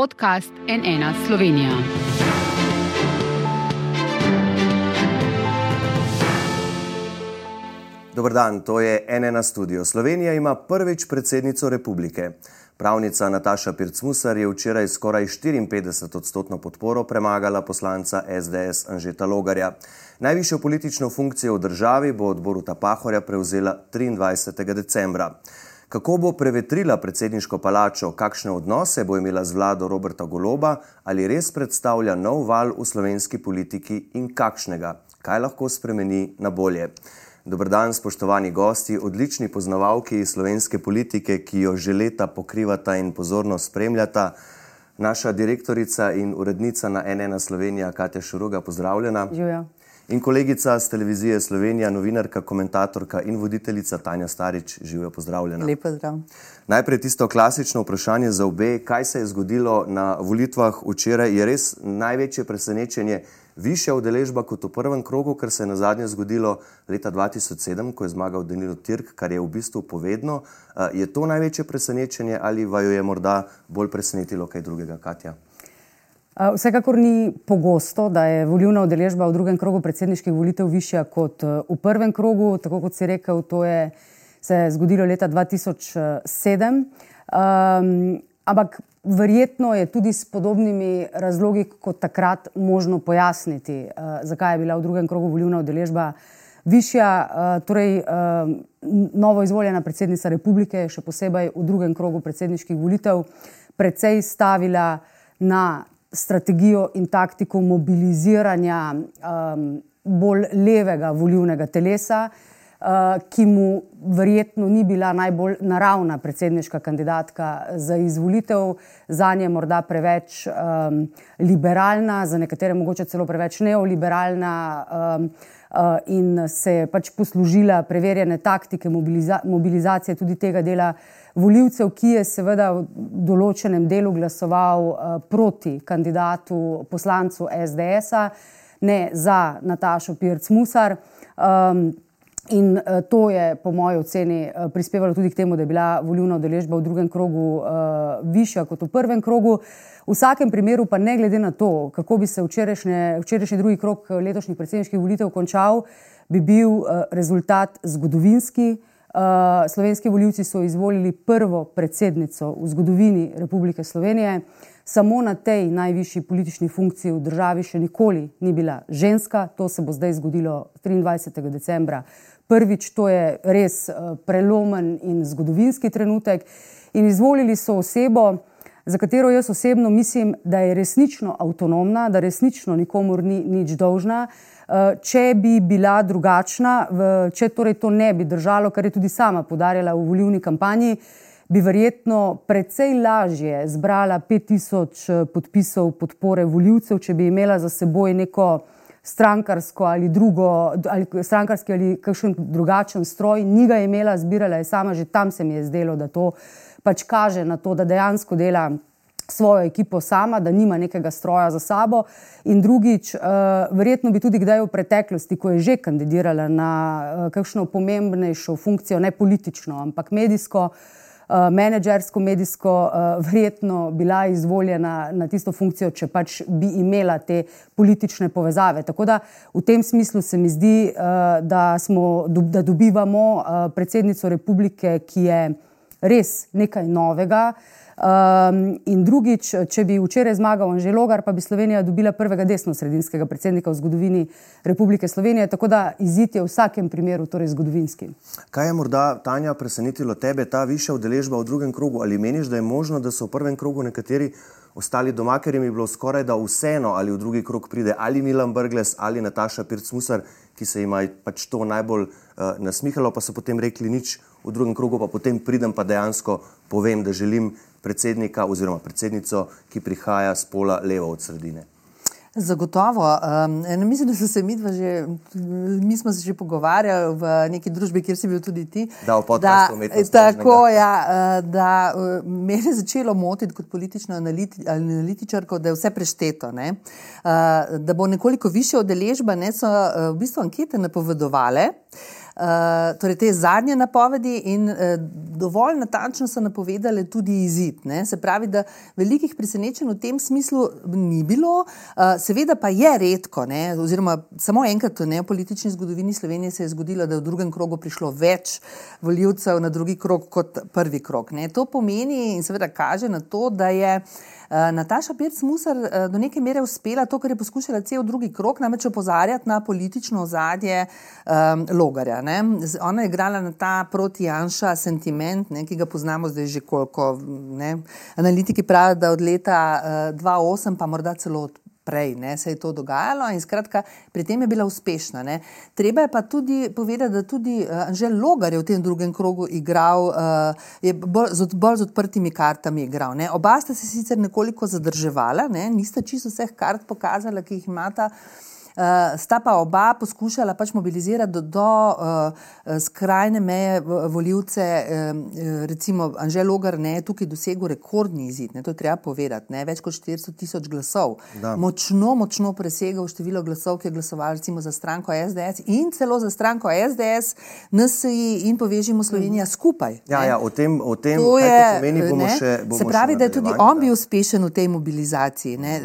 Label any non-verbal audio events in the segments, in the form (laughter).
podcast NN Slovenija. Dober dan, to je NN Studio. Slovenija ima prvič predsednico republike. Pravnica Nataša Pircmusar je včeraj skoraj 54 odstotno podporo premagala poslanca SDS Anžeta Logarja. Najvišjo politično funkcijo v državi bo odboru Tapahorja prevzela 23. decembra. Kako bo prevetrila predsedniško palačo, kakšne odnose bo imela z vlado Roberta Goloba, ali res predstavlja nov val v slovenski politiki in kakšnega, kaj lahko spremeni na bolje. Dobr dan, spoštovani gosti, odlični poznavalki slovenske politike, ki jo že leta pokrivata in pozorno spremljata. Naša direktorica in urednica na NN Slovenija, Katja Šuruga, pozdravljena. Živijo. In kolegica z televizije Slovenija, novinarka, komentatorka in voditeljica Tanja Starič, živijo pozdravljena. Lep pozdrav. Najprej tisto klasično vprašanje za obe, kaj se je zgodilo na volitvah včeraj, je res največje presenečenje višja udeležba kot v prvem krogu, kar se je na zadnje zgodilo leta 2007, ko je zmagal Danilo Tirk, kar je v bistvu povedno. Eh, je to največje presenečenje ali vaju je morda bolj presenetilo kaj drugega, Katja? Eh, vsekakor ni pogosto, da je volilna udeležba v drugem krogu predsedniških volitev višja kot eh, v prvem krogu. Tako kot si rekel, to je se je zgodilo leta 2007. Um, ampak Verjetno je tudi s podobnimi razlogi kot takrat možno pojasniti, uh, zakaj je bila v drugem krogu volilna udeležba višja. Uh, torej, uh, novo izvoljena predsednica republike, še posebej v drugem krogu predsedniških volitev, precej stavila na strategijo in taktiko mobiliziranja um, bolj levega volilnega telesa. Eh, ki mu verjetno ni bila najbolj naravna predsedniška kandidatka za izvolitev, za nje morda preveč um, liberalna, za nekatere mogoče celo preveč neoliberalna. Um, Uh, in se je pač poslužila preverjene taktike mobiliza mobilizacije tudi tega dela voljivcev, ki je seveda v določenem delu glasoval uh, proti kandidatu, poslancu SDS-a, ne za Natašo Pirc-Musar. Um, In uh, to je, po moji oceni, uh, prispevalo tudi k temu, da je bila volilna udeležba v drugem krogu uh, višja kot v prvem krogu. V vsakem primeru, pa ne glede na to, kako bi se včerajšnji drugi krok letošnjih predsedniških volitev končal, bi bil uh, rezultat zgodovinski. Uh, slovenski voljivci so izvolili prvo predsednico v zgodovini Republike Slovenije. Samo na tej najvišji politični funkciji v državi še nikoli ni bila ženska. To se bo zdaj zgodilo 23. decembra prvič, to je res eh, prelomen in zgodovinski trenutek. In izvolili so osebo, za katero jaz osebno mislim, da je resnično avtonomna, da resnično nikomor ni nič dolžna. Eh, če bi bila drugačna, če torej to ne bi držalo, kar je tudi sama podarjala v volivni kampanji, bi verjetno precej lažje zbrala 5000 eh, podpisov podpore voljivcev, če bi imela za seboj neko strankarsko ali drugo, ali strankarski ali kakšen drugačen stroj, ni ga imela, zbirala je sama, že tam se mi je zdelo, da to pač kaže na to, da dejansko dela svojo ekipo sama, da nima nekega stroja za sabo. In drugič, uh, verjetno bi tudi kdaj v preteklosti, ko je že kandidirala na uh, kakšno pomembnejšo funkcijo, ne politično, ampak medijsko, Eh, menedžersko, medijsko, verjetno bila izvoljena na tisto funkcijo, če pač bi imela te politične povezave. Tako da v tem smislu se mi zdi, da, smo, da dobivamo predsednico republike, ki je res nekaj novega. Um, in drugič, če bi včeraj zmagal Anžel Logar, pa bi Slovenija dobila prvega desno-sredinskega predsednika v zgodovini Republike Slovenije. Tako da izid je v vsakem primeru torej zgodovinski. Kaj je morda, Tanja, presenetilo tebe, ta višja udeležba v drugem krogu? Ali meniš, da je možno, da so v prvem krogu nekateri ostali doma, ker jim je bilo skoraj da vseeno, ali v drugi krog pride ali Milan Brgles ali Nataša Pirc-Musar, ki se jim je pač to najbolj uh, nasmihalo, pa so potem rekli nič v drugem krogu, pa potem pridem pa dejansko povem, da želim predsednika oziroma predsednico, ki prihaja z pola levo od sredine. Zagotovo. Um, mislim, da smo se mi, že, mi smo se že pogovarjali v neki družbi, kjer si bil tudi ti. Da, v podkastu umetnosti. Tako, ja, eh, da eh, me je začelo motiti kot politično analiti, analitičarko, da je vse prešteto. Ne? Uh, da bo nekoliko više odeležba, ne so v bistvu ankete napovedovale. Uh, torej te zadnje napovedi in uh, dovolj natančno so napovedali tudi izid. Ne? Se pravi, da velikih presenečenj v tem smislu ni bilo, uh, seveda pa je redko, ne? oziroma samo enkrat v neopolitični zgodovini Slovenije se je zgodilo, da je v drugem krogu prišlo več voljivcev na drugi krog kot prvi krog. Ne? To pomeni in seveda kaže na to, da je. Uh, Nataša Pirc-Musar uh, do neke mere uspela to, kar je poskušala cel drugi krok, namreč opozarjati na politično ozadje um, Logarja. Ne? Ona je igrala na ta protijanša sentiment, ne, ki ga poznamo zdaj že koliko. Ne? Analitiki pravijo, da od leta uh, 2008 pa morda celo od prej ne, se je to dogajalo in skratka, pri tem je bila uspešna. Ne. Treba je pa tudi povedati, da tudi uh, Anžel Logar je v tem drugem krogu igral, uh, je bolj z, bolj z odprtimi kartami igral. Ne. Oba sta se sicer nekoliko zadrževala, ne, nista čisto vseh kart pokazala, ki jih imata. Uh, sta pa oba poskušala pač mobilizirati do, do uh, skrajne meje voljivce, uh, recimo Anžel Logar ne, je tukaj dosegel rekordni izid, ne, to je treba povedati, ne, več kot 400 tisoč glasov. Da. Močno, močno presegel število glasov, ki je glasoval recimo za stranko SDS in celo za stranko SDS, NSI in povežimo Slovenijo mm. skupaj. Ja, ja, o tem, o tem to je, to pomeni, bomo ne, še. Bomo se pravi, da je tudi on bil uspešen v tej mobilizaciji. Ne.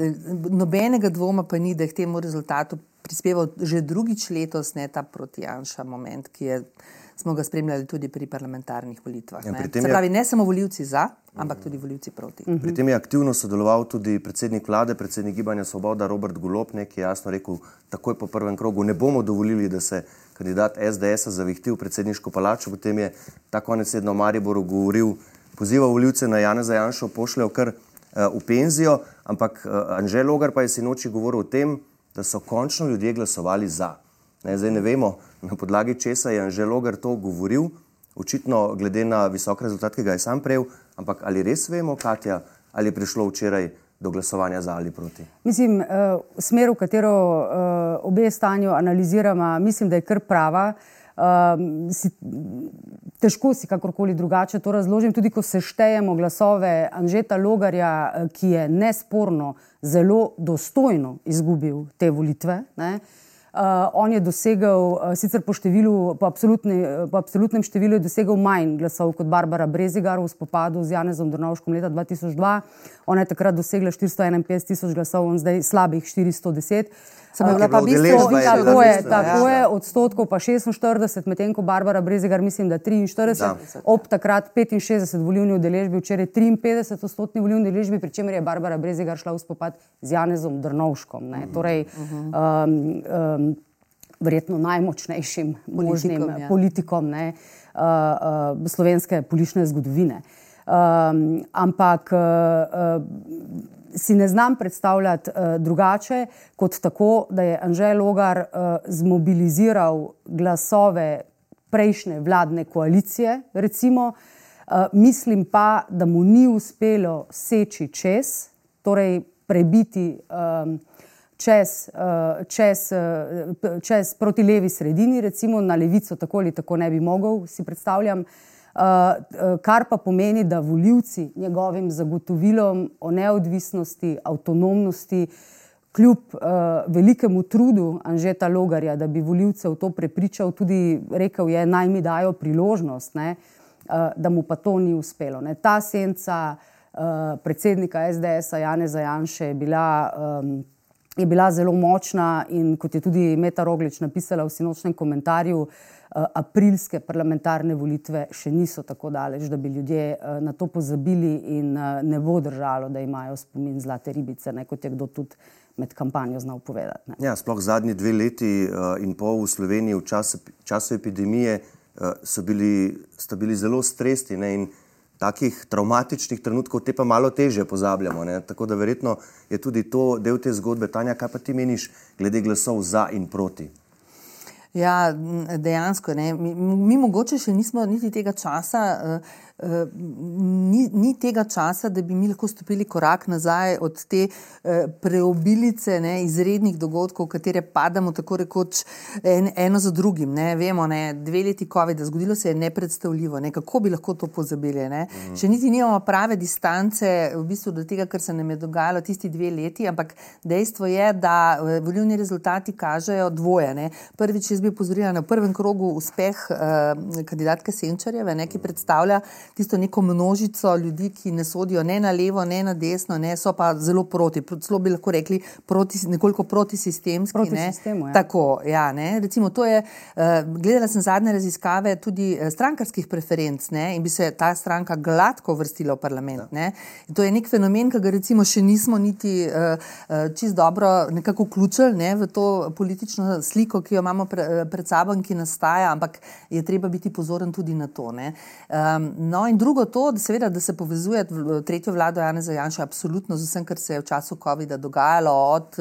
Nobenega dvoma pa ni, da je k temu rezultatu prispeval že drugič letos, ne ta protijanša moment, ki je, smo ga spremljali tudi pri parlamentarnih volitvah. Ja, pri Se pravi, ne samo voljivci za, ampak tudi voljivci proti. Mhm. Pri tem je aktivno sodeloval tudi predsednik vlade, predsednik Gibanja Svoboda Robert Golop, ki je jasno rekel, takoj po prvem krogu ne bomo dovolili, da se kandidat SDS-a zavihti v predsedniško palačo. Potem je ta konec tedna v Mariboru govoril, pozival voljivce na Jana Zajanša, pošljajo kar uh, v penzijo, ampak uh, Anžel Logar pa je sinoči govoril o tem, da so končno ljudje glasovali za. Ne, zdaj ne vemo, na podlagi česa je Anžel Logar to govoril, očitno glede na visok rezultat, ki ga je sam prejel, ampak ali res vemo, Katja, ali je prišlo včeraj do glasovanja za ali proti? Mislim, uh, smer, v katero uh, obe stanju analiziramo, mislim, da je kar prava. Uh, si, težko si kakorkoli drugače to razložim. Tudi ko seštejemo glasove Anžeta Logarja, ki je nesporno zelo dostojno izgubil te volitve. Ne? Uh, on je dosegel, uh, sicer po, številu, po, absolutni, po absolutnem številu, dosegel manj glasov kot Barbara Brezigar v spopadu z Janezom Drnovškom leta 2002. Ona je takrat dosegla 451 tisoč glasov, on zdaj slabih 410. Sem bila pa bistvo, tako je, tako je, odstotkov pa 46, medtem ko Barbara Brezigar mislim, da 43, da. ob takrat 65 volilni udeležbi, včeraj 53 odstotni volilni udeležbi, pri čemer je Barbara Brezigar šla v spopad z Janezom Drnovškom. Ne. Torej, um, um, verjetno najmočnejšim možnim politikom, ja. politikom ne, uh, uh, slovenske politične zgodovine. Um, ampak uh, uh, si ne znam predstavljati uh, drugače, kot tako, da je Anžel Logar uh, zmobiliziral glasove prejšnje vladne koalicije. Recimo, uh, mislim pa, da mu ni uspelo seči čez, torej prebiti um, čez, uh, čez, uh, čez proti levi sredini, recimo na levico, tako ali tako ne bi mogel, si predstavljam. Uh, kar pa pomeni, da voljivci njegovim zagotovilom o neodvisnosti, avtonomnosti, kljub uh, velikemu trudu Anžeta Logarja, da bi voljivce v to prepričal, tudi rekel je, naj mi dajo priložnost, ne, uh, da mu pa to ni uspelo. Ne. Ta senca uh, predsednika SDS-a Jane Zajanše je bila. Um, Je bila zelo močna, in kot je tudi Meta Roglič napisala v sinočnem komentarju, Eh, aprilske parlamentarne volitve še niso tako daleč, da bi ljudje eh, na to pozabili in eh, ne bo držalo, da imajo spomin zlate ribice, ne, kot je kdo tudi med kampanjo znal povedati. Ja, sploh zadnji dve leti in pol v Sloveniji v času, času epidemije so bili, bili zelo stresni ne, in takih traumatičnih trenutkov te pa malo teže pozabljamo. Ne. Tako da verjetno je tudi to del te zgodbe. Tanja, kaj pa ti meniš glede glasov za in proti? Ja, dejansko. Mi, mi mogoče še nismo niti tega časa uh, uh, ni, ni tega časa, da bi mi lahko stopili korak nazaj od te uh, preobilice ne, izrednih dogodkov, v katere padamo tako rekoč en, eno za drugim. Ne. Vemo, ne, dve leti COVID-a, zgodilo se je nepredstavljivo, ne, kako bi lahko to pozabili. Ne. Mhm. Še niti nimamo prave distance v bistvu do tega, kar se nam je dogajalo tisti dve leti, ampak dejstvo je, da volilni rezultati kažejo dvoje. Ne. Prvič, jaz bi pozorila na prvem krogu uspeh uh, kandidatke Senčarjeve, ne, ki predstavlja tisto neko množico ljudi, ki ne sodijo ne na levo, ne na desno, ne so pa zelo proti. Celo bi lahko rekli, proti, nekoliko protisistemski. Proti ne. sistemu, ja. Tako, ja, ne. Recimo, to je, uh, gledala sem zadnje raziskave tudi uh, strankarskih preferenc ne, in bi se ta stranka gladko vrstila v parlament. Ja. To je nek fenomen, ki ga recimo še nismo niti uh, čist dobro nekako vključili ne, v to politično sliko, ki jo imamo pre, pred sabo in ki nastaja, ampak je treba biti pozoren tudi na to. Um, no, in drugo to, da, seveda, da se povezuje tretjo vlado Janeza Janša absolutno z vsem, kar se je v času COVID-a dogajalo. Od,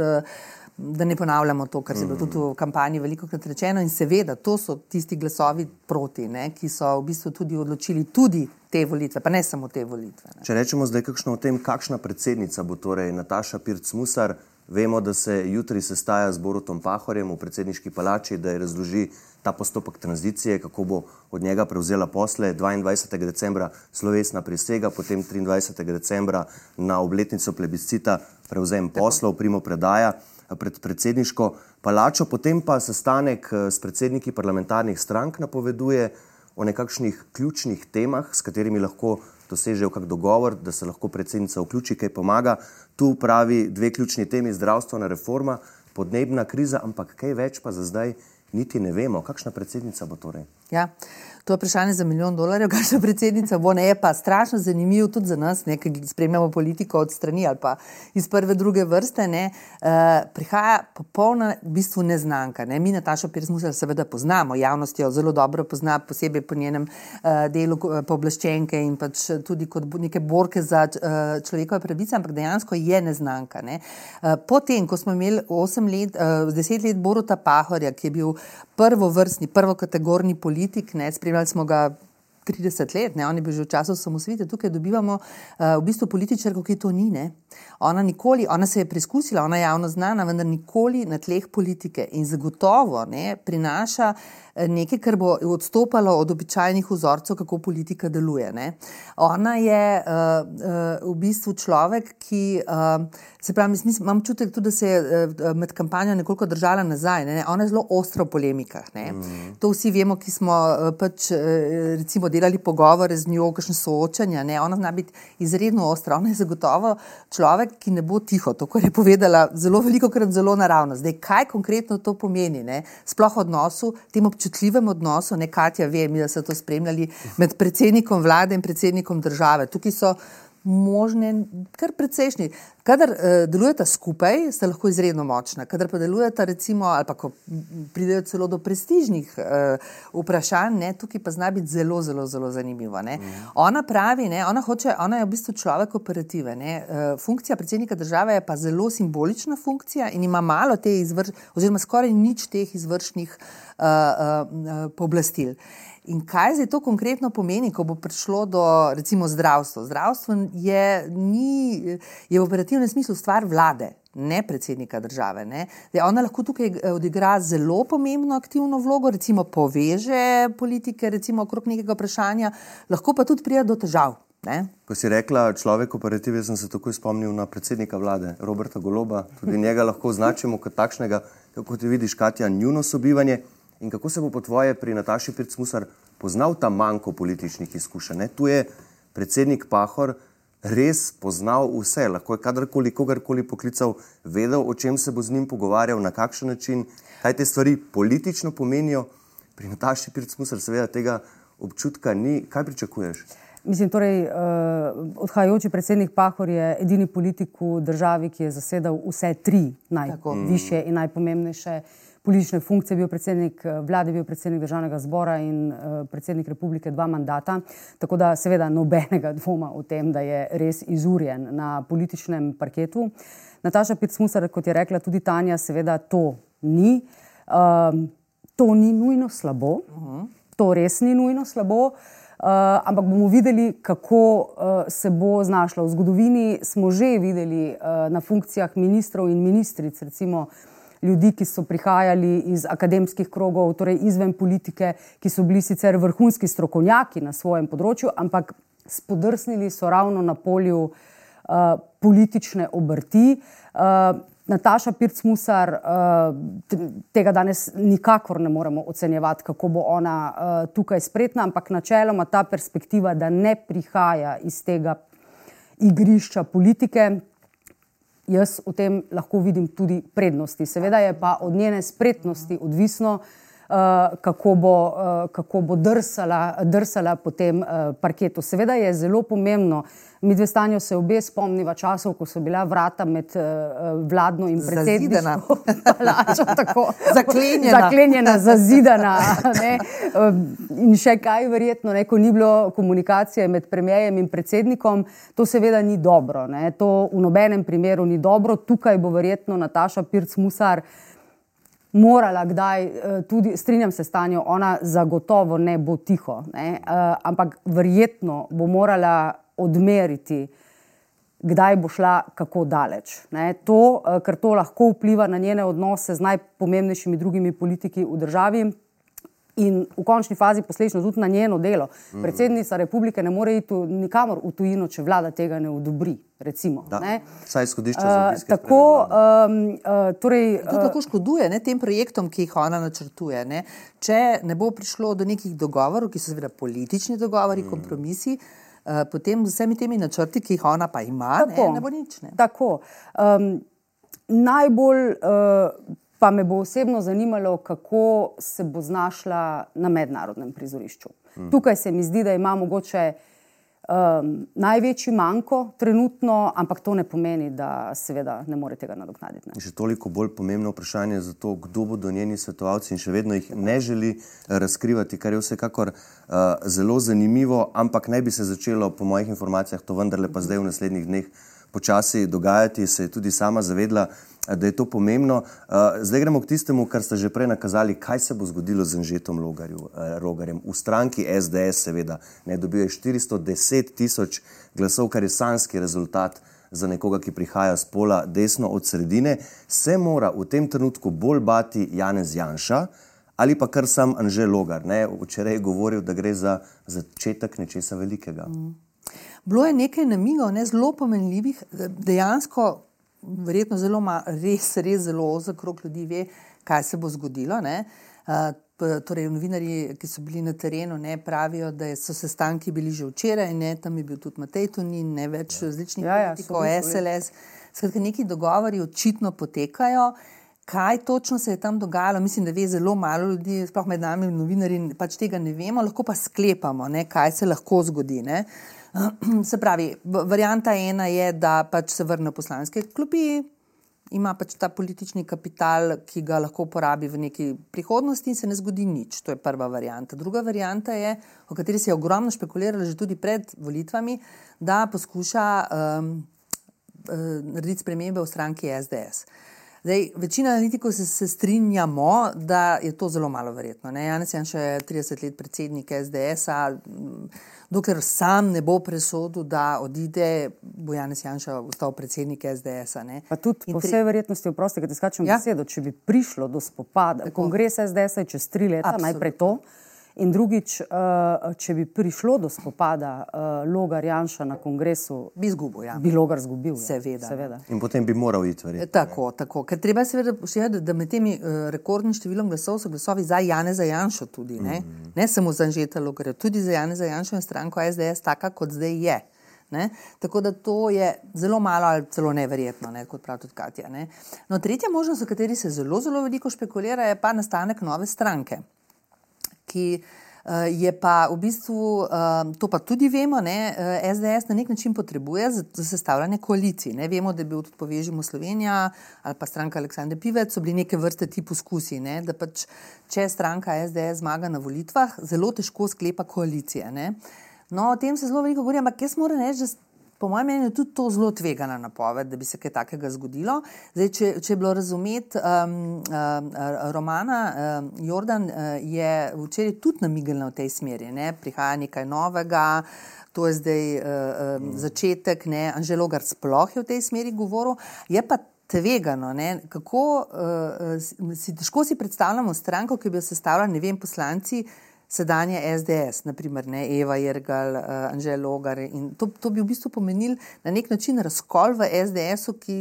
Da ne ponavljamo to, kar se je bilo tudi v kampanji veliko krat rečeno, in seveda, to so tisti glasovi proti, ne, ki so v bistvu tudi odločili tudi te volitve, pa ne samo te volitve. Ne. Če rečemo zdaj kakšno o tem, kakšna predsednica bo torej Nataša Pirc-Musar, vemo, da se jutri sestaja z Borutom Pahorjem v predsedniški palači, da je razloži ta postopek tranzicije, kako bo od njega prevzela posle 22. decembra slovesna prisega, potem 23. decembra na obletnico plebiscita prevzem poslov, primo predaja pred predsedniško palačo, potem pa sestanek s predsedniki parlamentarnih strank napoveduje o nekakšnih ključnih temah, s katerimi lahko dosežejo kak dogovor, da se lahko predsednica vključi, kaj pomaga. Tu pravi dve ključni temi: zdravstvena reforma, podnebna kriza, ampak kaj več pa za zdaj niti ne vemo, kakšna predsednica bo torej. Ja. To je vprašanje za milijon dolarjev, (laughs) kar se predsednica bo, ne je pa strašno zanimivo tudi za nas, ki spremljamo politiko od strani ali pa iz prve, druge vrste. Ne, uh, prihaja popolna, v bistvu neznanka. Ne. Mi Natašo Pirsmusa seveda poznamo, javnost jo zelo dobro pozna, posebej po njenem uh, delu uh, pooblaščenke in pač tudi kot neke borke za uh, človekove pravice, ampak dejansko je neznanka. Ne. Uh, potem, ko smo imeli 8 let, uh, 10 let Boruta Pahorja, ki je bil prvovrstni, prvokategorni politik, ne, spremljali smo ga 30 let, ne, on je bil že v času samosvite, tukaj dobivamo uh, v bistvu političarko, ki to ni. Ne. Ona nikoli, ona se je preizkusila, ona je javno znana, vendar nikoli na tleh politike in zagotovo ne, prinaša eh, nekaj, kar bo odstopalo od običajnih vzorcev, kako politika deluje. Ne. Ona je uh, uh, v bistvu človek, ki, uh, se pravi, mislim, imam čutek tudi, da se je uh, med kampanjo nekoliko držala nazaj. Ne. Ona je zelo ostra v polemikah. Mm. To vsi vemo, ki smo uh, pač uh, recimo delali pogovore z njo, kakšne soočanja. Ne. Ona zna biti izredno ostra. Ona je zagotovo človek, ki ne bo tiho, to, kar je povedala, zelo veliko krat zelo naravno. Zdaj, kaj konkretno to pomeni, ne? sploh odnosu, tem občutljivem odnosu, ne Katja, vem, da so to spremljali med predsednikom vlade in predsednikom države. Tukaj so možne, kar precejšnji. Kadar uh, delujete skupaj, ste lahko izredno močni. Kadar pa delujete, recimo, ali pa ko pridejo celo do prestižnih uh, vprašanj, ne, tukaj pa zna biti zelo, zelo, zelo zanimivo. Mm. Ona pravi, ne, ona, hoče, ona je v bistvu človek operative. Ne. Uh, funkcija predsednika države je pa zelo simbolična funkcija in ima malo te izvršnih, oziroma skoraj nič teh izvršnih uh, pooblastil. In kaj zdaj to konkretno pomeni, ko bo prišlo do recimo zdravstva? Zdravstvo je, ni, je v operativnem smislu stvar vlade, ne predsednika države. Ne? Zdaj, ona lahko tukaj eh, odigra zelo pomembno aktivno vlogo, recimo poveže politike recimo okrog nekega vprašanja, lahko pa tudi prija do težav. Ne? Ko si rekla človek operative, sem se takoj spomnil na predsednika vlade Roberta Goloba. Tudi njega lahko označimo kot takšnega, kako ti vidiš, Katja, njuno sobivanje. In kako se bo po tvoje pri Nataši Pircmusar poznal ta manjko političnih izkušenj? Ne? Tu je predsednik Pahor res poznal vse, lahko je kadarkoli, kogarkoli poklical, vedel, o čem se bo z njim pogovarjal, na kakšen način, kaj te stvari politično pomenijo. Pri Nataši Pircmusar seveda tega občutka ni. Kaj pričakuješ? Mislim, torej, uh, odhajajoči predsednik Pahor je edini politik v državi, ki je zasedal vse tri najvišje in najpomembnejše uh, politične funkcije, bil predsednik eh, vlade, bil predsednik državnega zbora in uh, predsednik republike dva mandata. Tako da seveda nobenega (laughs) dvoma o tem, da je res izurjen na političnem parketu. Nataša Pitsmusar, kot je rekla tudi Tanja, seveda to ni. Um, to ni nujno slabo, uh -huh. to res ni nujno slabo. ampak bomo videli, kako uh, se bo znašla. V zgodovini smo že videli uh, na funkcijah ministrov in ministric, recimo ljudi, ki so prihajali iz akademskih krogov, torej izven politike, ki so bili sicer vrhunski strokovnjaki na svojem področju, ampak spodrsnili so ravno na polju uh, politične obrti. Uh, Nataša Pirc-Musar, uh, tega danes nikakor ne moremo ocenjevati, kako bo ona uh, tukaj spretna, ampak načeloma ta perspektiva, da ne prihaja iz tega igrišča politike, jaz v tem lahko vidim tudi prednosti. Seveda je pa od njene spretnosti odvisno, uh, kako, bo, uh, kako bo drsala, drsala po tem uh, parketu. Seveda je zelo pomembno, mi dve stanjo se obe spomniva časov, ko so bila vrata med uh, vladno in predsednikom. (laughs) (laughs) Zaklenjena. Zaklenjena, zazidana. Ne? In še kaj, verjetno, ne? ko ni bilo komunikacije med premijejem in predsednikom, to seveda ni dobro. Ne? To v nobenem primeru ni dobro. Tukaj bo verjetno Nataša Pirc-Musar morala kdaj, eh, tudi strinjam se s Tanjo, ona zagotovo ne bo tiho, ne? Uh, ampak verjetno bo morala odmeriti, kdaj bo šla kako daleč. To, uh, ker to lahko vpliva na njene odnose z najpomembnejšimi drugimi politiki v državi. In v končni fazi posledično tudi na njeno delo. Mm. Predsednica republike ne more iti nikamor v tujino, če vlada tega ne odobri. Recimo, da, saj izhodišče za to. Uh, tako, um, uh, torej, to lahko škoduje ne, tem projektom, ki jih ona načrtuje. Ne. Če ne bo prišlo do nekih dogovorov, ki so seveda politični dogovori, mm. kompromisi, uh, potem z vsemi temi načrti, ki jih ona pa ima, tako, ne, ne bo nič. Ne. Tako. Um, najbolj. Uh, pa me bo osebno zanimalo, kako se bo znašla na mednarodnem prizorišču. Hmm. Tukaj se mi zdi, da ima mogoče um, največji manjko trenutno, ampak to ne pomeni, da seveda ne more tega nadoknaditi. Ne. Še toliko bolj pomembno vprašanje je to, kdo bodo njeni svetovalci in še vedno jih ne želi razkrivati, kar je vsekakor uh, zelo zanimivo, ampak naj bi se začelo, po mojih informacijah, to vendarle pa zdaj v naslednjih dneh počasi dogajati, se je tudi sama zavedla, da je to pomembno. Zdaj gremo k tistemu, kar ste že prej nakazali, kaj se bo zgodilo z Anžetom Rogarjem. V stranki SDS, seveda, ne dobijo 410 tisoč glasov, kar je sanski rezultat za nekoga, ki prihaja z pola desno od sredine, se mora v tem trenutku bolj bati Janez Janša. Ali pa kar sam Anžel Logar, ne? včeraj je govoril, da gre za začetek nečesa velikega. Mm. Bilo je nekaj namigov, ne zelo pomenljivih, dejansko, verjetno zelo malo, res, res zelo ozek krok ljudi ve, kaj se bo zgodilo. Uh, torej, novinari, ki so bili na terenu, ne, pravijo, da so sestanki bili že včeraj, ne, tam je bil tudi Matej Tunin, ne več ja. različnih ja, ja, politikov, SLS. Skratka, neki dogovori očitno potekajo. Kaj točno se je tam dogajalo, mislim, da ve zelo malo ljudi, sploh med nami, novinari, pač tega ne vemo, lahko pa sklepamo, ne, kaj se lahko zgodi. Ne. (clears throat) Se pravi, varianta ena je, da pač se vrne v poslanske klopi, ima pač ta politični kapital, ki ga lahko uporabi v neki prihodnosti in se ne zgodi nič. To je prva varianta. Druga varianta je, o kateri se je ogromno špekuliralo že tudi pred volitvami, da poskuša um, narediti spremembe v stranki SDS. Zdaj, večina analitikov se, se strinjamo, da je to zelo malo verjetno. Janes je še 30 let predsednik SDS-a dokler sam ne bo presodil, da odide, bo Janes Janša ostal predsednik SDS. -a, pa tudi po vsej verjetnosti, oprosti, da ti skačem ja? besedo, če bi prišlo do spopada, Tako. kongres SDS je čez tri leta, Absolutno. najprej to. In drugič, eh, če bi prišlo do spopada eh, Logar Janša na kongresu, bi izgubil. Ja. Bi Logar izgubil. Ja. Seveda. seveda. In potem bi moral iti verjetno. Tako, tako. Ker treba seveda poštevati, da med temi rekordnim številom glasov so glasovi za Janeza Janša tudi. Ne, mm. ne samo za Anžeta Logarja, tudi za Janeza Janša in stranko SDS, taka kot zdaj je. Ne? Tako da to je zelo malo ali celo neverjetno, ne? kot pravi tudi Katja. Ne? No, tretja možnost, o kateri se zelo, zelo veliko špekulira, je pa nastanek nove stranke ki uh, je pa v bistvu, uh, to pa tudi vemo, ne, SDS eh, na nek način potrebuje za sestavljanje koalicij. Ne. Vemo, da je bil tudi povežimo Slovenija ali pa stranka Aleksandra Pivec, so bili neke vrste ti poskusi, ne, da pač če stranka SDS zmaga na volitvah, zelo težko sklepa koalicije. Ne. No, o tem se zelo veliko govori, ampak jaz moram reči, da po mojem mnenju, tudi to zelo tvegana napoved, da bi se kaj takega zgodilo. Zdaj, če, če je bilo razumeti, um, um, Romana um, Jordan uh, je včeraj tudi namigala v tej smeri, ne? prihaja nekaj novega. To je zdaj uh, um, začetek, ne, Anželogar sploh je v tej smeri govoril. Je pa tvegano, ne, kako uh, si težko si predstavljamo stranko, ki bi jo sestavljali, ne vem, poslanci sedanje SDS, naprimer ne, Eva Jergal, uh, Anžel Logar. To, to bi v bistvu pomenil na nek način razkol v SDS-u, ki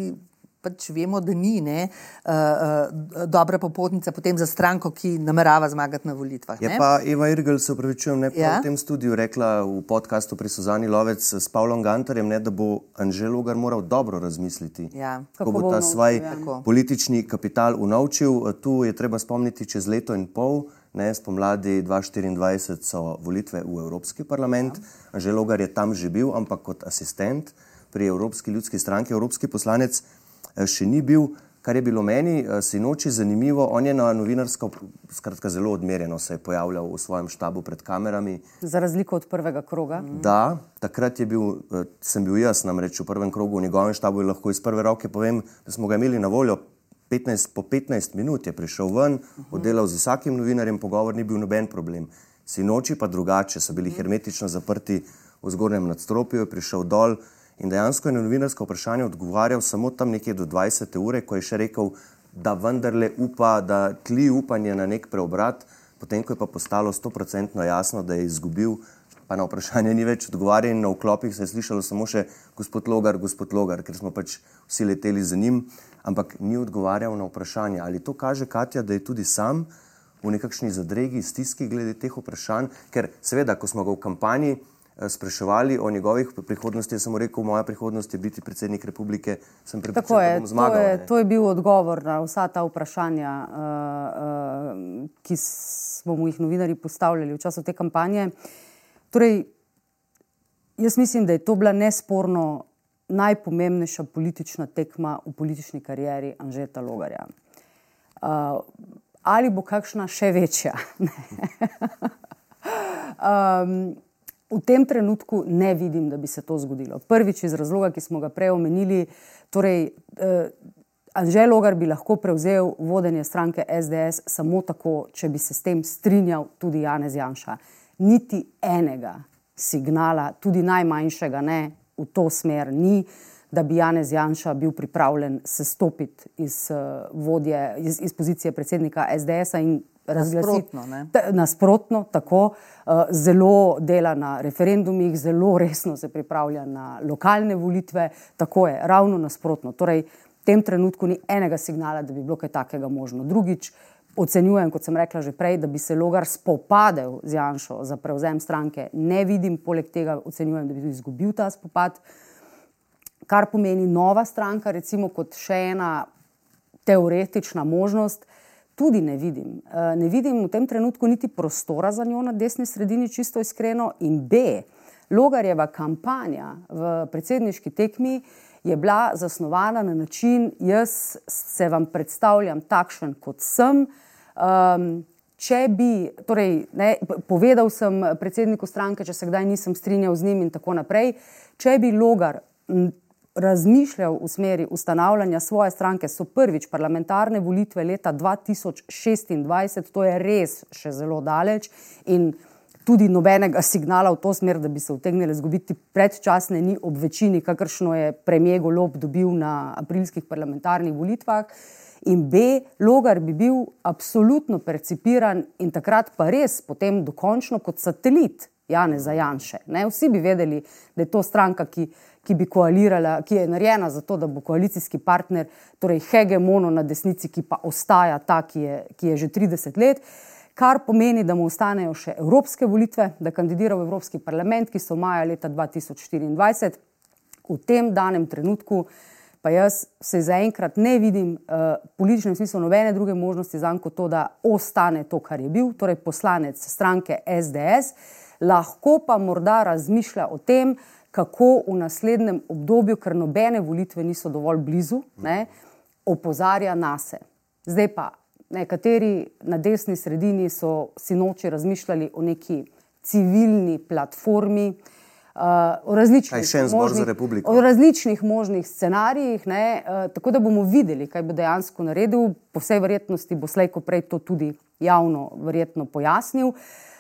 pač vemo, da ni ne, uh, uh, dobra popotnica potem za stranko, ki namerava zmagati na volitvah. Je pa Eva Irgl, se upravičujem, ne ja? v tem studiu rekla v podkastu pri Suzani Lovec s Pavlom Gantarjem, ne, da bo Anžel Logar moral dobro razmisliti, ja. kako bo ta svoj ja. politični kapital unovčil. Tu je treba spomniti čez leto in pol. Ne, spomladi 2024 so volitve v Evropski parlament. Ja. Že Logar je tam že bil, ampak kot asistent pri Evropski ljudski stranki, evropski poslanec eh, še ni bil. Kar je bilo meni eh, sinoči zanimivo, on je na novinarsko, skratka, zelo odmerjeno se je pojavljal v svojem štabu pred kamerami. Za razliko od prvega kroga. Da, takrat bil, eh, sem bil jaz, namreč v prvem krogu v njegovem štabu in lahko iz prve roke povem, da smo ga imeli na voljo 15, po 15 minut je prišel ven, oddelal z vsakim novinarjem, pogovor ni bil noben problem. Sinoči pa drugače, so bili hermetično zaprti v zgornjem nadstropju, je prišel dol in dejansko je na novinarsko vprašanje odgovarjal samo tam nekje do 20 ure, ko je še rekel, da vendarle upa, da tli upanje na nek preobrat, potem ko je pa postalo 100% jasno, da je izgubil. Pa na vprašanje ni več odgovarjal, na vklopih se je slišalo samo še gospod Logar, gospod Logar, ker smo pač vsi leteli za njim ampak ni odgovarjal na vprašanje. Ali to kaže Katja, da je tudi sam v nekakšni zadregi, stiski glede teh vprašanj? Ker seveda, ko smo ga v kampanji eh, spraševali o njegovih prihodnosti, sem rekel, moja prihodnost je biti predsednik republike, sem pripričan, da bom zmagal. To je, to je bil odgovor na vsa ta vprašanja, uh, uh, ki smo mu jih novinari postavljali v času te kampanje. Torej, jaz mislim, da je to bila nesporno najpomembnejša politična tekma v politični karieri Anžeta Logarja. Uh, ali bo kakšna še večja? (laughs) um, v tem trenutku ne vidim, da bi se to zgodilo. Prvič iz razloga, ki smo ga prej omenili, torej. Uh, Anžel Logar bi lahko prevzel vodenje stranke SDS samo tako, če bi se s tem strinjal tudi Janez Janša. Niti enega signala, tudi najmanjšega, ne, v to smer ni, da bi Janez Janša bil pripravljen se stopiti iz, uh, vodje, iz, iz pozicije predsednika SDS-a in razglasiti nasprotno, tako uh, zelo dela na referendumih, zelo (laughs) resno se pripravlja na lokalne volitve, tako je, ravno nasprotno. Torej, v tem trenutku ni enega signala, da bi bilo kaj takega možno. Drugič, ocenjujem, kot sem rekla že prej, da bi se Logar spopadel z Janšo za prevzem stranke. Ne vidim, poleg tega ocenjujem, da bi tudi izgubil ta spopad, kar pomeni nova stranka, recimo kot še ena teoretična možnost. Tudi ne vidim. Eh, ne vidim v tem trenutku niti prostora za njo na desni sredini, čisto iskreno. In B, Logarjeva kampanja v predsedniški tekmi je bila zasnovana na način, jaz se vam predstavljam takšen, kot sem. Um, če bi, torej, ne, povedal sem predsedniku stranke, če se kdaj nisem strinjal z njim in tako naprej, če bi Logar razmišljal v smeri ustanavljanja svoje stranke, so prvič parlamentarne volitve leta 2026, to je res še zelo daleč in tudi nobenega signala v to smer, da bi se utegnile zgubiti predčasne, ni ob večini, kakršno je premijer Golob dobil na aprilskih parlamentarnih volitvah. In B, Logar bi bil absolutno percipiran in takrat pa res potem dokončno kot satelit Jane Zajanše. Ne? Vsi bi vedeli, da je to stranka, ki, ki bi koalirala, ki je narejena za to, da bo koalicijski partner, torej hegemono na desnici, ki pa ostaja ta, ki je, ki je že 30 let kar pomeni, da mu ostanejo še evropske volitve, da kandidira v Evropski parlament, ki so maja leta 2024. V tem danem trenutku pa jaz se zaenkrat ne vidim uh, v političnem smislu nobene druge možnosti za kot to, da ostane to, kar je bil, torej poslanec stranke SDS, lahko pa morda razmišlja o tem, kako v naslednjem obdobju, ker nobene volitve niso dovolj blizu, ne, opozarja na se. Zdaj pa Nekateri na desni sredini so si noči razmišljali o neki civilni platformi, o različnih, republiko? o različnih možnih scenarijih, ne, uh, tako da bomo videli, kaj bo dejansko naredil. Po vsej verjetnosti bo slejko prej to tudi javno verjetno pojasnil,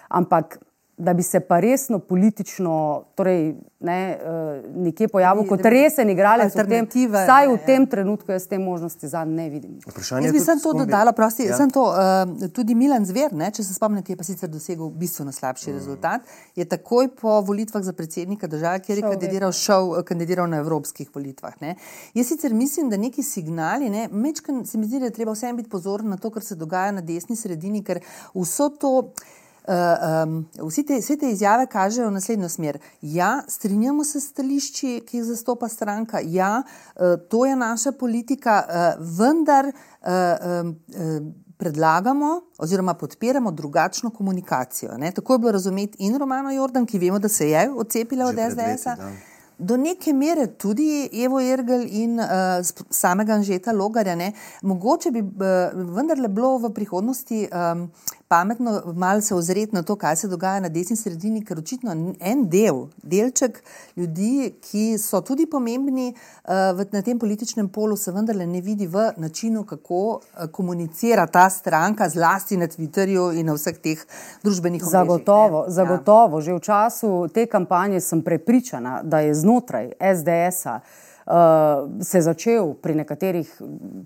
ampak da bi se pa resno politično, torej ne, uh, nekje pojavil kot resen igralec, v tem, Alternative, vsaj v ne, tem trenutku jaz te možnosti za ne vidim. Vprašanje Jaz bi sem to dodala, prosti, Ja. ja. sem to, uh, tudi Milan Zver, ne, če se spomnite, je pa sicer dosegel bistveno slabši mm. rezultat, je takoj po volitvah za predsednika države, kjer je Šel kandidiral, šel, eh, kandidiral na evropskih volitvah. Ne. Jaz sicer mislim, da neki signali, ne, mečken se mi zdi, da je treba vsem biti pozoren na to, kar se dogaja na desni sredini, ker vso to. Uh, um, vsi te, vse te izjave kažejo v naslednjo smer. Ja, strinjamo se s stališči, ki jih zastopa stranka, ja, uh, to je naša politika, uh, vendar um, predlagamo oziroma podpiramo drugačno komunikacijo. Ne? Tako je bilo razumeti in Romano Jordan, ki vemo, da se je odcepila Že od SDS-a. Do neke mere tudi Evo Ergel in uh, samega Anžeta Logarja. Ne? Mogoče bi uh, vendarle bilo v prihodnosti um, pametno malo se ozreti na to, kaj se dogaja na desni sredini, ker očitno en del, delček ljudi, ki so tudi pomembni uh, v, na tem političnem polu, se vendarle ne vidi v načinu, kako uh, komunicira ta stranka, zlasti na Twitterju in na vseh teh družbenih omrežjih. ne. Zagotovo, Ja. zagotovo. Že v času te kampanje sem prepričana, da je znotraj SDS-a uh, se začel pri nekaterih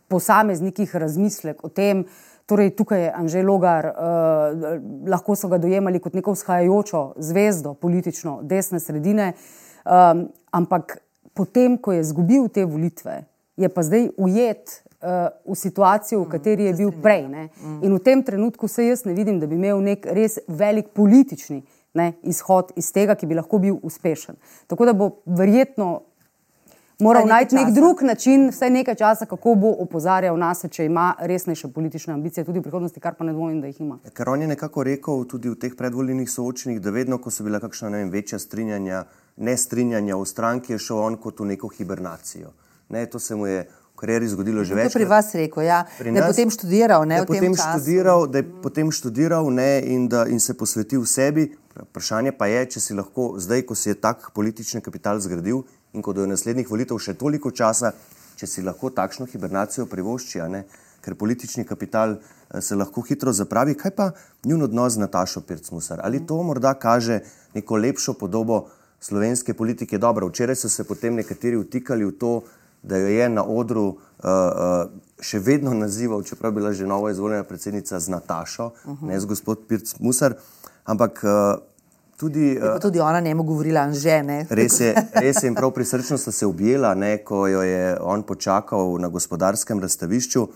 posameznikih razmislek o tem, torej tukaj je Anžel Logar, uh, lahko so ga dojemali kot neko vzhajajočo zvezdo politično desne sredine, um, ampak potem, ko je izgubil te volitve, je pa zdaj ujet uh, v situacijo, v kateri je bil prej. Ne? In v tem trenutku se jaz ne vidim, da bi imel nek res velik politični ne, izhod iz tega, ki bi lahko bil uspešen. Tako da bo verjetno moral najti nek drug način, vsaj nekaj časa, kako bo opozarjal nas, če ima resnejše politične ambicije tudi v prihodnosti, kar pa ne dvomim, da jih ima. Ker on je nekako rekel tudi v teh predvoljenih soočenjih, da vedno, ko so bila kakšna ne vem, večja strinjanja, nestrinjanja v stranki, je šel on kot v neko hibernacijo. Ne, to se mu je v karieri zgodilo že To je pri vas rekel, ja. Pri da je nas- potem študiral. Ne, da je potem študiral, da je potem študiral ne, in, da, in se posvetil sebi. Vprašanje pa je, če si lahko zdaj, ko si je tak politični kapital zgradil in ko do naslednjih volitev še toliko časa, če si lahko takšno hibernacijo privošči, ker politični kapital eh, se lahko hitro zapravi. Kaj pa njun odnos z Natašo Pircmusar? Ali to morda kaže neko lepšo podobo slovenske politike? Dobro, včeraj so se potem nekateri vtikali v to, da jo je na odru uh, uh, še vedno nazival, čeprav je bila že novo izvoljena predsednica z Natašo, uh -huh. ne z gospod Pirc Musar, ampak tudi. Je pa Uh, tudi ona njemu govorila, Anže. Ne? Res je, res je in prav prisrčno sta se objela, ne, ko jo je on počakal na gospodarskem razstavišču.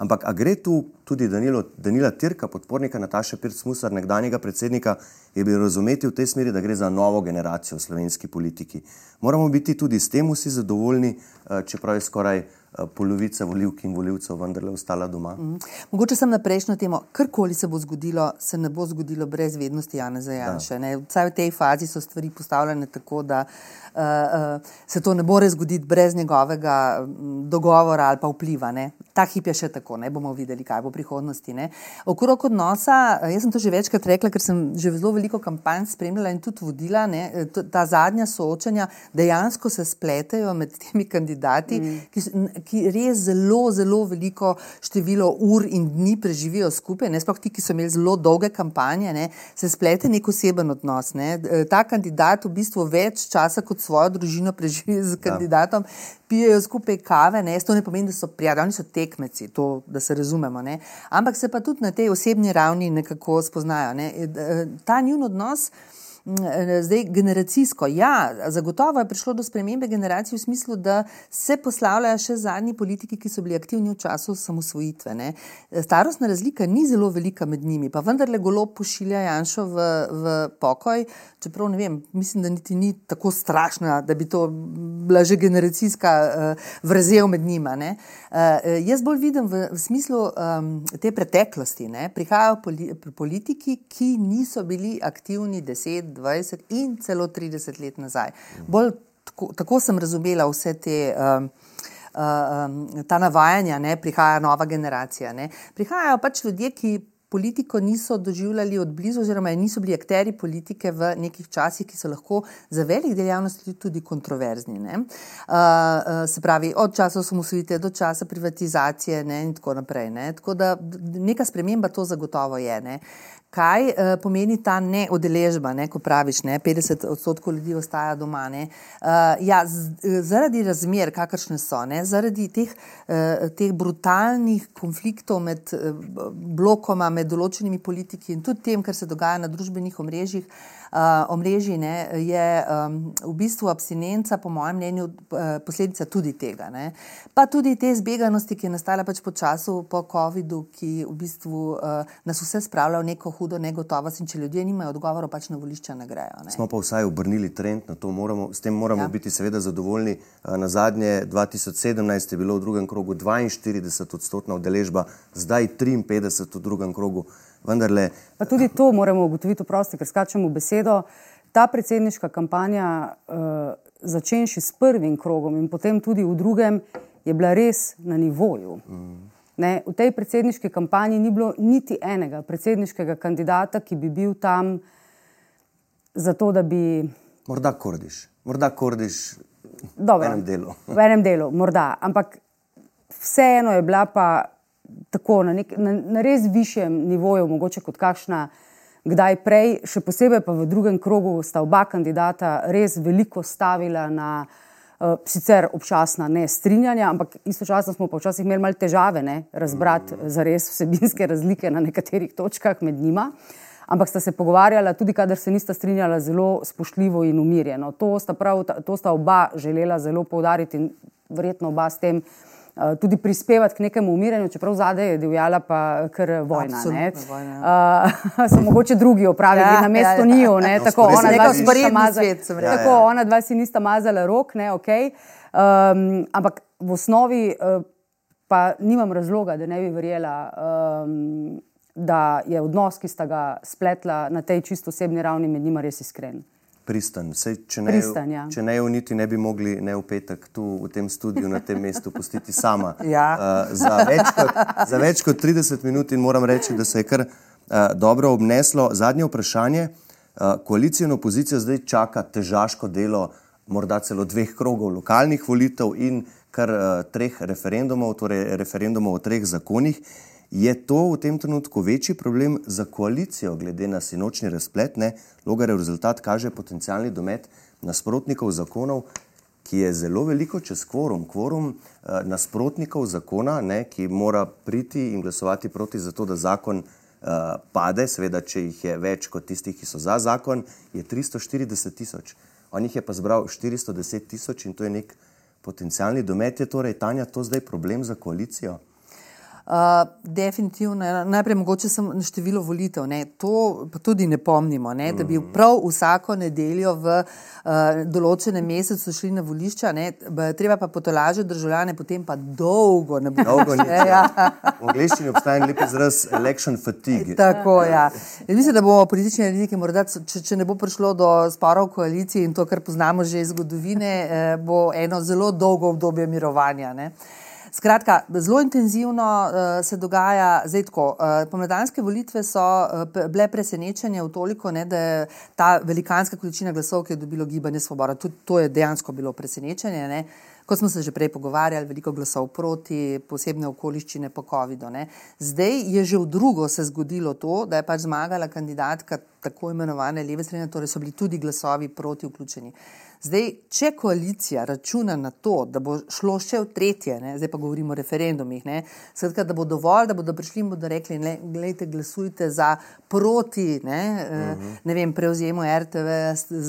Ampak gre tu tudi Danilo, Danila Tirka, podpornika Nataša Pirc-Musar, nekdanjega predsednika, je bilo razumeti v tej smeri, da gre za novo generacijo v slovenski politiki. Moramo biti tudi s tem vsi zadovoljni, eh, čeprav je skoraj eh, polovica volivk in voljivcev vendarle ostala doma. Mm. Mogoče sem na prejšnjo temo, karkoli se bo zgodilo, se ne bo zgodilo brez vednosti Janeza Janša. ne. Vsaj v tej fazi so stvari postavljene tako, da uh, uh, se to ne more zgoditi brez njegovega mm, dogovora ali pa vpliva. Ne. Ta hip je še tako, ne bomo videli, kaj bo v prihodnosti. Ne. Okrog odnosa, eh, jaz sem to že večkrat rekla, ker sem že zelo veliko kampanj spremljala in tudi vodila, ne, eh, ta zadnja soočanja dejansko se spletejo med temi kandidati, mm. ki, s- n- ki res zelo, zelo veliko število ur in dni preživijo skupaj, ne sploh ti, ki so imeli zelo dolge kampanje, ne, se splete nek oseben odnos. Ne. D- Ta kandidat v bistvu več časa kot svojo družino preživi z kandidatom, pijejo skupaj kave, ne. To ne pomeni, da so prijatelji, oni so tekmeci, to, da se razumemo. Ne. Ampak se pa tudi na tej osebni ravni nekako spoznajo. Ne. E, e, Ta njun odnos. Mm, eh, Zdaj, generacijsko, ja, zagotovo je prišlo do spremembe generacij v smislu, da se poslavljajo še zadnji politiki, ki so bili aktivni v času samosvojitve. Ne. Starostna razlika ni zelo velika med njimi, pa vendarle golo pošilja Janšo v, v pokoj, čeprav ne vem, mislim, da niti ni tako strašna, da bi to bila že generacijska uh, vrzel med njima. ne. Uh, jaz bolj vidim v, v smislu um, te preteklosti. Ne. Prihajajo poli, politiki, ki niso bili aktivni 10, 20 in celo 30 let nazaj. Bolj tako, tako sem razumela vse te. Um, Uh, um, ta navajanja, ne, prihaja nova generacija. Ne. Prihajajo pač ljudje, ki politiko niso doživljali od blizu, oziroma niso bili akteri politike v nekih časih, ki so lahko za velik del javnosti tudi kontroverzni. Uh, uh, se pravi, od časa osamosvojitve do časa privatizacije ne, in tako naprej. Ne. Tako da neka sprememba to zagotovo je. Ne. Kaj uh, pomeni ta neodeležba, ne, ko praviš, da 50 odstotkov ljudi ostaja doma? Uh, ja, z, zaradi razmer, kakršne so, ne, zaradi teh, uh, teh brutalnih konfliktov med uh, blokoma, med določenimi politiki in tudi tem, kar se dogaja na družbenih omrežjih. Uh, omrežji, ne, je um, v bistvu abstinenca, po mojem mnenju, uh, posledica tudi tega. Ne. Pa tudi te zbeganosti, ki je nastala pač po času, po COVID-u, ki v bistvu uh, nas vse spravlja v neko hudo negotovost in če ljudje nimajo odgovorov, pač na volišča ne grejo. Ne. Smo pa vsaj obrnili trend na to, moramo, s tem moramo ja. biti seveda zadovoljni. Na zadnje 2017 je bilo v drugem krogu 42 odstotna udeležba, zdaj 53 v drugem krogu vendarle. Pa tudi to moramo ugotoviti, prosti, ker skačemo v besedo. Ta predsedniška kampanja, uh, začenši s prvim krogom in potem tudi v drugem, je bila res na nivoju. Mm. Ne, v tej predsedniški kampanji ni bilo niti enega predsedniškega kandidata, ki bi bil tam zato, da bi. Morda kordiš, morda kordiš Dobre, v enem delu. v enem delu, morda. Ampak vseeno je bila pa tako na, nek, na, na res višjem nivoju, mogoče kot kakšna kdaj prej, še posebej pa v drugem krogu sta oba kandidata res veliko stavila na sicer občasna ne strinjanja, ampak istočasno smo pa včasih imeli malo težave ne, razbrati mm. za res vsebinske razlike na nekaterih točkah med njima. Ampak sta se pogovarjala, tudi kadar se nista strinjala, zelo spoštljivo in umirjeno. To sta, prav, to sta oba želela zelo poudariti in verjetno oba s tem Eh, tudi prispevati k nekemu umiranju, čeprav zadaj je divjala pa kar vojna. Uh, (laughs) so mogoče drugi opravili ja, na mesto ja, ja. njiju, ne? No, tako ona dva mazala, ja, tako, ja. ona dva si nista mazala rok, ne, okay. um, ampak v osnovi uh, pa nimam razloga, da ne bi verjela. Um, Da je odnos, ki sta ga spletla na tej čisto osebni ravni, med njima res iskren pristan. Sej, če ne, pristan, ja. če ne jo niti ne bi mogli ne v petek tu v tem studiu na tem mestu pustiti sama. (laughs) ja. uh, za, več kot, za več kot 30 minut in moram reči, da se je kar uh, dobro obneslo. Zadnje vprašanje. Uh, koalicijo in opozicijo zdaj čaka težaško delo, morda celo dveh krogov lokalnih volitev in kar uh, treh referendumov, torej referendumov o treh zakonih. Je to v tem trenutku večji problem za koalicijo, glede na sinočni razplet? Logar rezultat kaže potencijalni domet nasprotnikov zakonov, ki je zelo veliko čez kvorum. Kvorum eh, nasprotnikov zakona, ne, ki mora priti in glasovati proti za to, da zakon eh, pade, seveda, če jih je več kot tistih, ki so za zakon, je 340 tisoč. On jih je pa zbral 410 tisoč in to je nek potencijalni domet. Je torej Tanja to zdaj problem za koalicijo? Uh, definitivno, ja, najprej mogoče sem na število volitev. Ne. To pa tudi ne pomnimo, ne, da bi mhm. prav vsako nedeljo v uh, določenem mesecu šli na volišča. Ne. Treba pa potolažiti državljane, potem pa dolgo ne bo. Dolgo ne. Ja. (laughs) V angliščini obstaja lep izraz election fatigue. Tako, ja. Mislim, da bomo politični eliti, morda, če, če ne bo prišlo do sporov v koaliciji in to, kar poznamo že iz zgodovine, eh, bo eno zelo dolgo obdobje mirovanja. Ne. Skratka, zelo intenzivno uh, se dogaja zdaj tako. Uh, pomladanske volitve so uh, bile presenečenje v toliko, ne, da je ta velikanska količina glasov, ki je dobilo gibanje Svoboda, tudi to je dejansko bilo presenečenje. Ne. Kot smo se že prej pogovarjali, veliko glasov proti, posebne okoliščine po COVID-u. Zdaj je že v drugo se zgodilo to, da je pač zmagala kandidatka tako imenovane leve sredine, torej so bili tudi glasovi proti vključeni. Zdaj, če koalicija računa na to, da bo šlo še v tretje, ne, zdaj pa govorimo o referendumih, ne, skratka, da bo dovolj, da bodo prišli in bodo rekli: ne, gledajte, glasujte za proti ne, uh eh, -huh. Ne vem, prevzemu RTV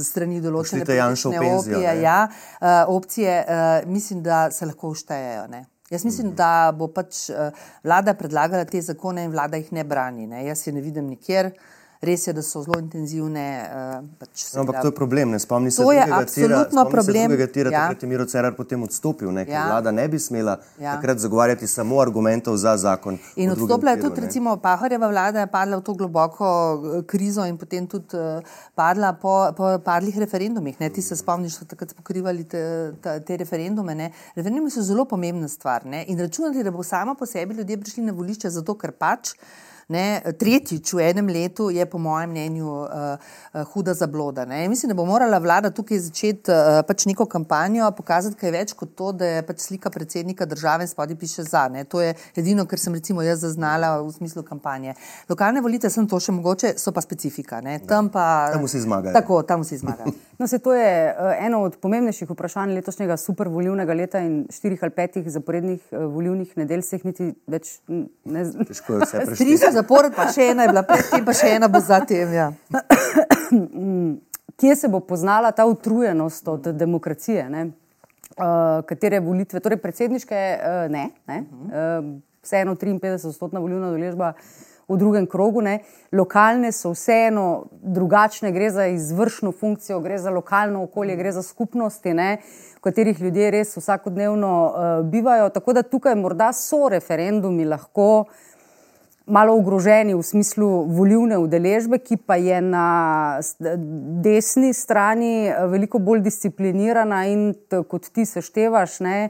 strani določene opcije, ne. ja, uh, opcije uh, mislim, da se lahko vštejejo. Jaz mislim, mhm. -huh. da bo pač uh, vlada predlagala te zakone in vlada jih ne brani. Ne. Jaz je ne vidim nikjer. Uh, res je, da so zelo intenzivne. Uh, pač no, ampak to je problem, ne spomni se, da je absolutno problem. Tega tira, ja. takrat je Miro Cerar potem odstopil, ne, ja. vlada ne bi smela ja. takrat zagovarjati samo argumentov za zakon. In odstopila je tudi, ne. recimo, Pahorjeva vlada je padla v to globoko eh, krizo in potem tudi uh, padla po, po padlih referendumih. Ne. Ti se spomniš, da so takrat pokrivali te, te, te referendume. Ne. Referendumi so zelo pomembna stvar ne. in računati, da bo samo po sebi ljudje prišli na volišče zato, ker pač ne, tretjič v enem letu je, po mojem mnenju, uh, huda zabloda. Ne. Mislim, da bo morala vlada tukaj začeti uh, pač neko kampanjo, pokazati kaj več kot to, da je pač slika predsednika države in spodaj piše za. Ne. To je edino, kar sem recimo jaz zaznala v smislu kampanje. Lokalne volitve sem to še mogoče, so pa specifika. Tam pa. Tam vsi zmagajo. Tako, tam vsi zmagajo. No, se to je uh, eno od pomembnejših vprašanj letošnjega supervolivnega leta in štirih ali petih zaporednih uh, volivnih nedelj se jih niti več ne znamo. Težko je vse (laughs) Tri so zapored, pa še ena je bila predtem, pa še ena bo zatem. Ja. (clears throat) Kje se bo poznala ta utrujenost od demokracije? Ne? Uh, katere volitve, torej predsedniške, uh, ne, ne? Uh, vseeno 53-odstotna volilna deležba v drugem krogu, ne? lokalne so vseeno drugačne, gre za izvršno funkcijo, gre za lokalno okolje, gre za skupnosti, ne? v katerih ljudje res vsakodnevno uh, bivajo. Tako da tukaj morda so referendumi lahko malo ogroženi v smislu volivne udeležbe, ki pa je na desni strani veliko bolj disciplinirana in kot ti seštevaš, ne,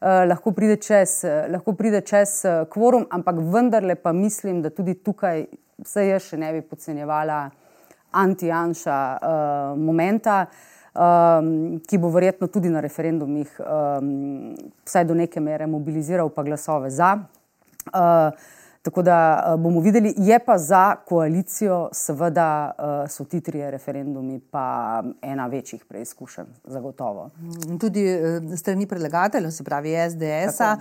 lahko pride čez, lahko pride čez kvorum, ampak vendarle pa mislim, da tudi tukaj se jaz še ne bi podcenjevala anti-janša uh, momenta. Um, ki bo verjetno tudi na referendumih, um, vsaj do neke mere, mobiliziral pa glasove za. Uh, Tako da bomo videli, je pa za koalicijo, seveda, so ti trije referendumi, pa ena večjih preizkušenj, zagotovo. Tudi strani predlagateljev, se pravi SDS-a,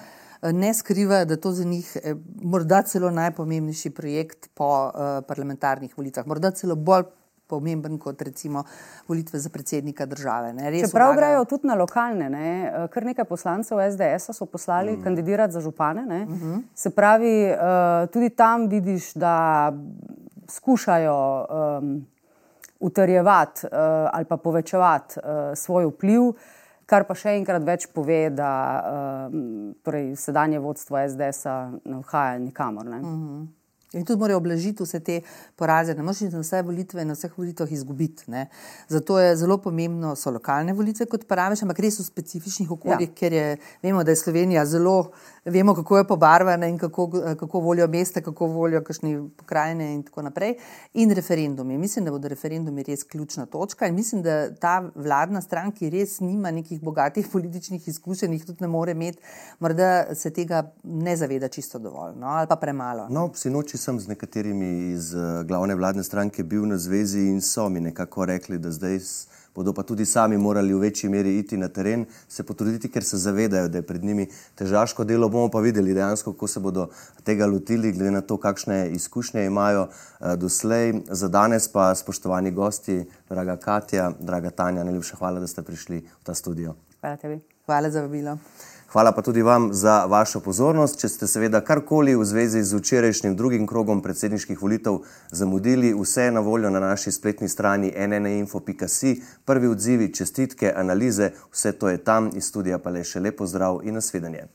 ne skrivajo, da je to za njih morda celo najpomembnejši projekt po parlamentarnih volitvah, morda celo bolj pomemben kot recimo volitve za predsednika države. Čeprav grejo tudi na lokalne, ne? kar nekaj poslancev SDS-a so poslali mm. kandidirati za župane. Mm -hmm. Se pravi, tudi tam vidiš, da skušajo um, utrjevati uh, ali pa povečevati uh, svoj vpliv. Kar pa še enkrat več pove, da uh, torej sedanje vodstvo SDS-a ne vhaja nikamor. Ne? Mm -hmm. In tudi morajo oblažiti vse te poraze. Ne moreš na vse volitve in na vseh volitvah izgubiti. Ne. Zato je zelo pomembno, so lokalne volitve, kot praviš, ampak res v specifičnih okoljih, ja. ker je, vemo, da je Slovenija zelo, vemo, kako je pobarvana in kako, kako volijo mesta, kako volijo kakšne pokrajine in tako naprej. In referendumi. Mislim, da bodo referendumi res ključna točka in mislim, da ta vladna stran, ki res nima nekih bogatih političnih izkušenj, jih tudi ne more imeti, morda se tega ne zaveda čisto dovolj no, ali pa premalo. No, sem z nekaterimi iz glavne vladne stranke bil na zvezi in so mi nekako rekli, da zdaj bodo pa tudi sami morali v večji meri iti na teren, se potruditi, ker se zavedajo, da je pred njimi težaško delo. Bomo pa videli dejansko, kako se bodo tega lotili, glede na to, kakšne izkušnje imajo doslej. Za danes pa, spoštovani gosti, draga Katja, draga Tanja, najlepša hvala, da ste prišli v ta studio. Hvala tebi. Hvala za vabilo. Hvala pa tudi vam za vašo pozornost. Če ste seveda karkoli v zvezi z včerajšnjim drugim krogom predsedniških volitev zamudili, vse je na voljo na naši spletni strani nnainfo.si. Prvi odzivi, čestitke, analize, vse to je tam iz studija pa le še lepo zdrav in nasvidenje.